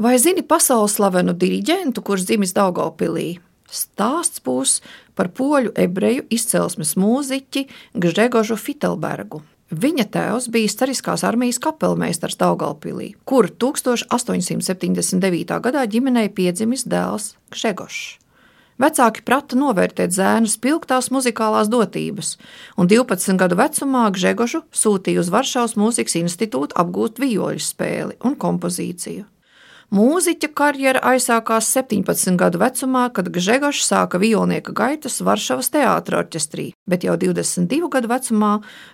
Vai zini pasaules slavenu diriģentu, kurš dzimis Daugopilī? Stāsts būs par poļu ebreju izcelsmes mūziķi Gžegožu Fitelbergu. Viņa tēvs bija Stariskās armijas kapelmeistars Daugopilī, kur 1879. gadā ģimenei piedzimis dēls Gžegošs. Vecāki prata novērtēt zēna spilgtās muzikālās dotības, un 12 gadu vecumā Gžegožu sūtīja uz Varšavas mūzikas institūtu apgūt vijoļu spēli un kompozīciju. Mūziķa karjera aizsākās 17 gadu vecumā, kad Gžegošs sāka violnieka gaitas Varšavas teātra orķestrī, bet jau 22 gadu vecumā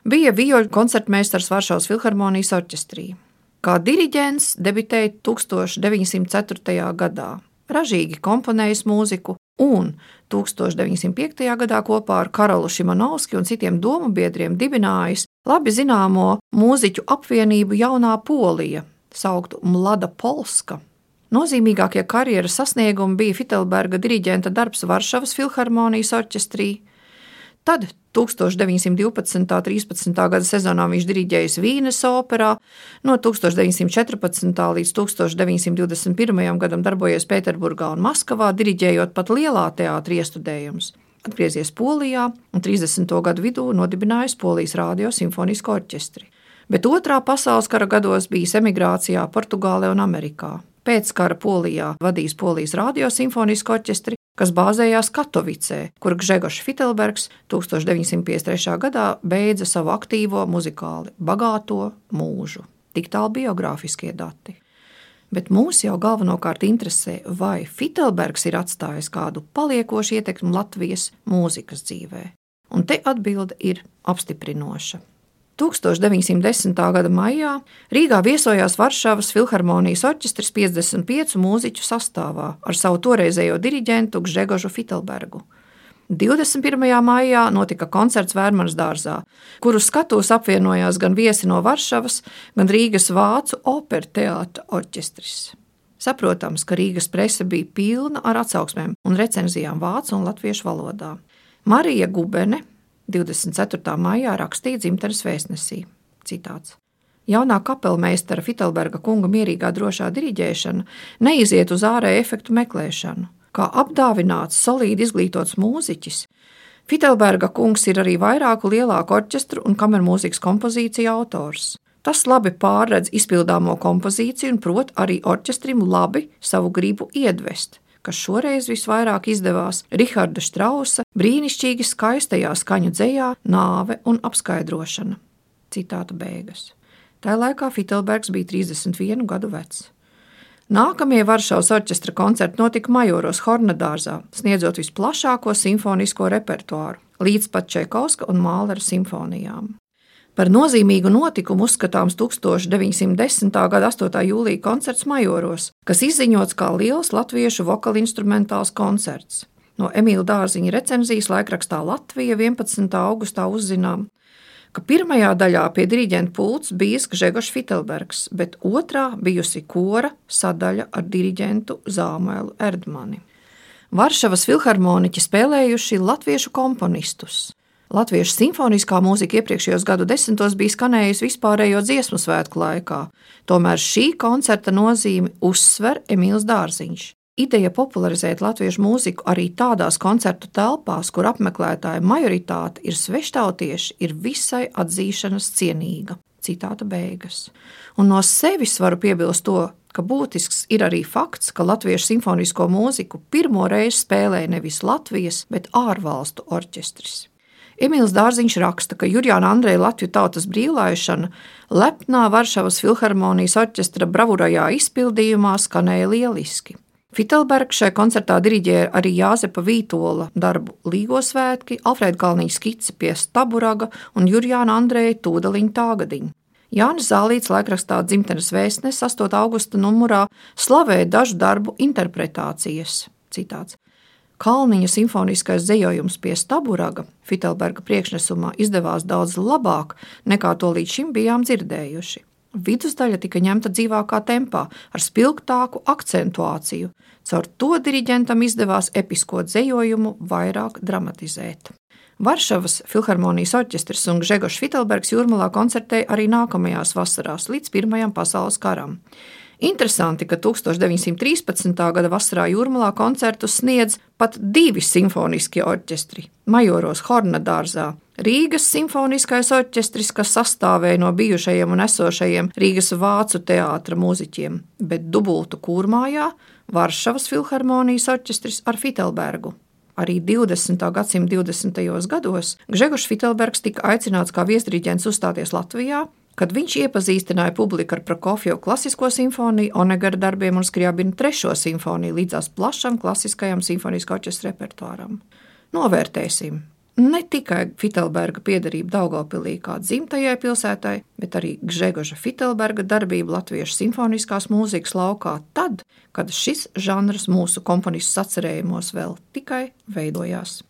bija vijoļu koncertmeistars Varšavas filharmonijas orķestrī. Kā diriģents debitēja 1904. gadā. Ražīgi komponējis mūziku, un 1905. gadā kopā ar Karolu Šimanovski un citiem domu biedriem dibinājis labi zināmo mūziķu apvienību Jaunā Polija, sauktu Mlada Polska. Nozīmīgākie karjeras sasniegumi bija Fitelberga diriģenta darbs Varšavas filharmonijas orķestrī. Tad 1912. un 13. gada sezonā viņš diriģējis Vīnes operā, no 1914. līdz 1921. gadam darbojies Pēterburgā un Maskavā, diriģējot pat lielā teātra iestudējumus. Atgriezies Polijā un 30. gadu vidū nodibinājis Polijas radio simfonisko orķestri bet otrā pasaules kara gados bijis emigrācijā Portugālē un Amerikā. Pēc kara Polijā vadījis Polijas radiosimfonisko orķestri, kas bāzējās Katovicē, kur Gžegošs Fitelbergs 1953. gadā beidza savu aktīvo muzikāli bagāto mūžu. Tik tālu biogrāfiskie dati. Bet mūs jau galvenokārt interesē, vai Fitelbergs ir atstājis kādu paliekošu ietekmi Latvijas mūzikas dzīvē. Un te atbilde ir apstiprinoša. 1910. gada maijā Rīgā viesojās Varšavas filharmonijas orķestris 55 mūziķu sastāvā ar savu toreizējo diriģentu Gžegožu Fitelbergu. 21. maijā notika koncerts Vērmanas dārzā, kuru skatos apvienojās gan viesi no Varšavas, gan Rīgas Vācu opera teātra orķestris. Saprotams, ka Rīgas prese bija pilna ar atsauksmēm un recenzijām vācu un latviešu valodā. Marija Gubene, 24. maijā rakstīja dzimtenes vēstnesī. Citāts. Jaunā kapelmeistara Fitelberga kunga mierīgā drošā diriģēšana neiziet uz ārēju efektu meklēšanu. Kā apdāvināts, solīdi izglītots mūziķis, Fitelberga kungs ir arī vairāku lielāku orķestru un kamermūzikas kompozīciju autors. Tas labi pārredz izpildāmo kompozīciju un prot arī orķestrim labi savu gribu iedvest, kas šoreiz visvairāk izdevās Riharda Strausa brīnišķīgi skaistajā skaņu dzējā Nāve un apskaidrošana. Citāta beigas. Tajā laikā Fitelbergs bija 31 gadu vecs. Nākamie Varšavas orķestra koncerti notika Majoros Hornadārzā, sniedzot visplašāko simfonisko repertuāru, līdz pat Čekovska un Mālera simfonijām. Par nozīmīgu notikumu uzskatāms 1910. gada 8. jūlija koncerts Majoros, kas izziņots kā liels latviešu vokāla instrumentāls koncerts. No Emīļa Dārziņa recenzijas laikrakstā Latvija 11. augustā uzzinām, ka pirmajā daļā pie diriģenta pults bija Gžegošs Fitelbergs, bet otrā bijusi kora sadaļa ar diriģentu Zāmēlu Erdmani. Varšavas filharmoniķi spēlējuši latviešu komponistus. Latviešu simfoniskā mūzika iepriekšējos gadu desmitos bija skanējusi vispārējo dziesmu svētku laikā, tomēr šī koncerta nozīmi uzsver Emīls Dārziņš. Ideja popularizēt latviešu mūziku arī tādās koncertu telpās, kur apmeklētāju majoritāte ir sveštautieši, ir visai atzīšanas cienīga. Citāta beigas. Un no sevis varu piebilst to, ka būtisks ir arī fakts, ka latviešu simfonisko mūziku pirmo reizi spēlēja nevis Latvijas, bet ārvalstu orķestris. Emīls Dārziņš raksta, ka Jurijāna Andreja Latviju tautas brīvlaišana lepnā Varšavas filharmonijas orķestra bravurajā izpildījumā skanēja lieliski. Fitelbergs šai koncertā diriģēja arī Jāzepa Vītola darbu Līgo svētki, Alfrēda Kalniņa skici pie Staburaga un Jurijāna Andreja Tūdaliņa tāgadiņa. Jānis Zālīts laikrakstā dzimtenes vēstnes 8. augusta numurā slavēja dažu darbu interpretācijas. Citāts. Kalniņa simfoniskais dzējojums pie Staburaga Fitelberga priekšnesumā izdevās daudz labāk nekā to līdz šim bijām dzirdējuši. Vidusdaļa tika ņemta dzīvākā tempā, ar spilgtāku akcentuāciju. Caur to diriģentam izdevās episko dzējojumu vairāk dramatizēt. Varšavas filharmonijas orķestris un Gžegošs Fitelbergs jūrmalā koncertēja arī nākamajās vasarās līdz Pirmajam pasaules karam. Interesanti, ka 1913. gada vasarā Jūrmalā koncertus sniedz pat divi simfoniskie orķestri - Majoros Horna dārzā. Rīgas simfoniskais orķestris, kas sastāvēja no bijušajiem un esošajiem Rīgas vācu teātra mūziķiem, bet dubultu kūrmājā Varšavas filharmonijas orķestris ar Fitelbergu. Arī 20. gadsimta 20. gados Gregors Fitelbergs tika aicināts kā viesdrīģents uzstāties Latvijā, kad viņš iepazīstināja publiku ar Prokofjevu klasisko simfoniju, Onegara darbiem un Skriabina trešo simfoniju līdzās plašam klasiskajam simfonijas orķestra repertuāram. Novērtēsim! Ne tikai Fitelberga piederība Daugopilī kā dzimtajai pilsētai, bet arī Gžegoža Fitelberga darbība latviešu simfoniskās mūzikas laukā tad, kad šis žanrs mūsu komponistu sacerējumos vēl tikai veidojās.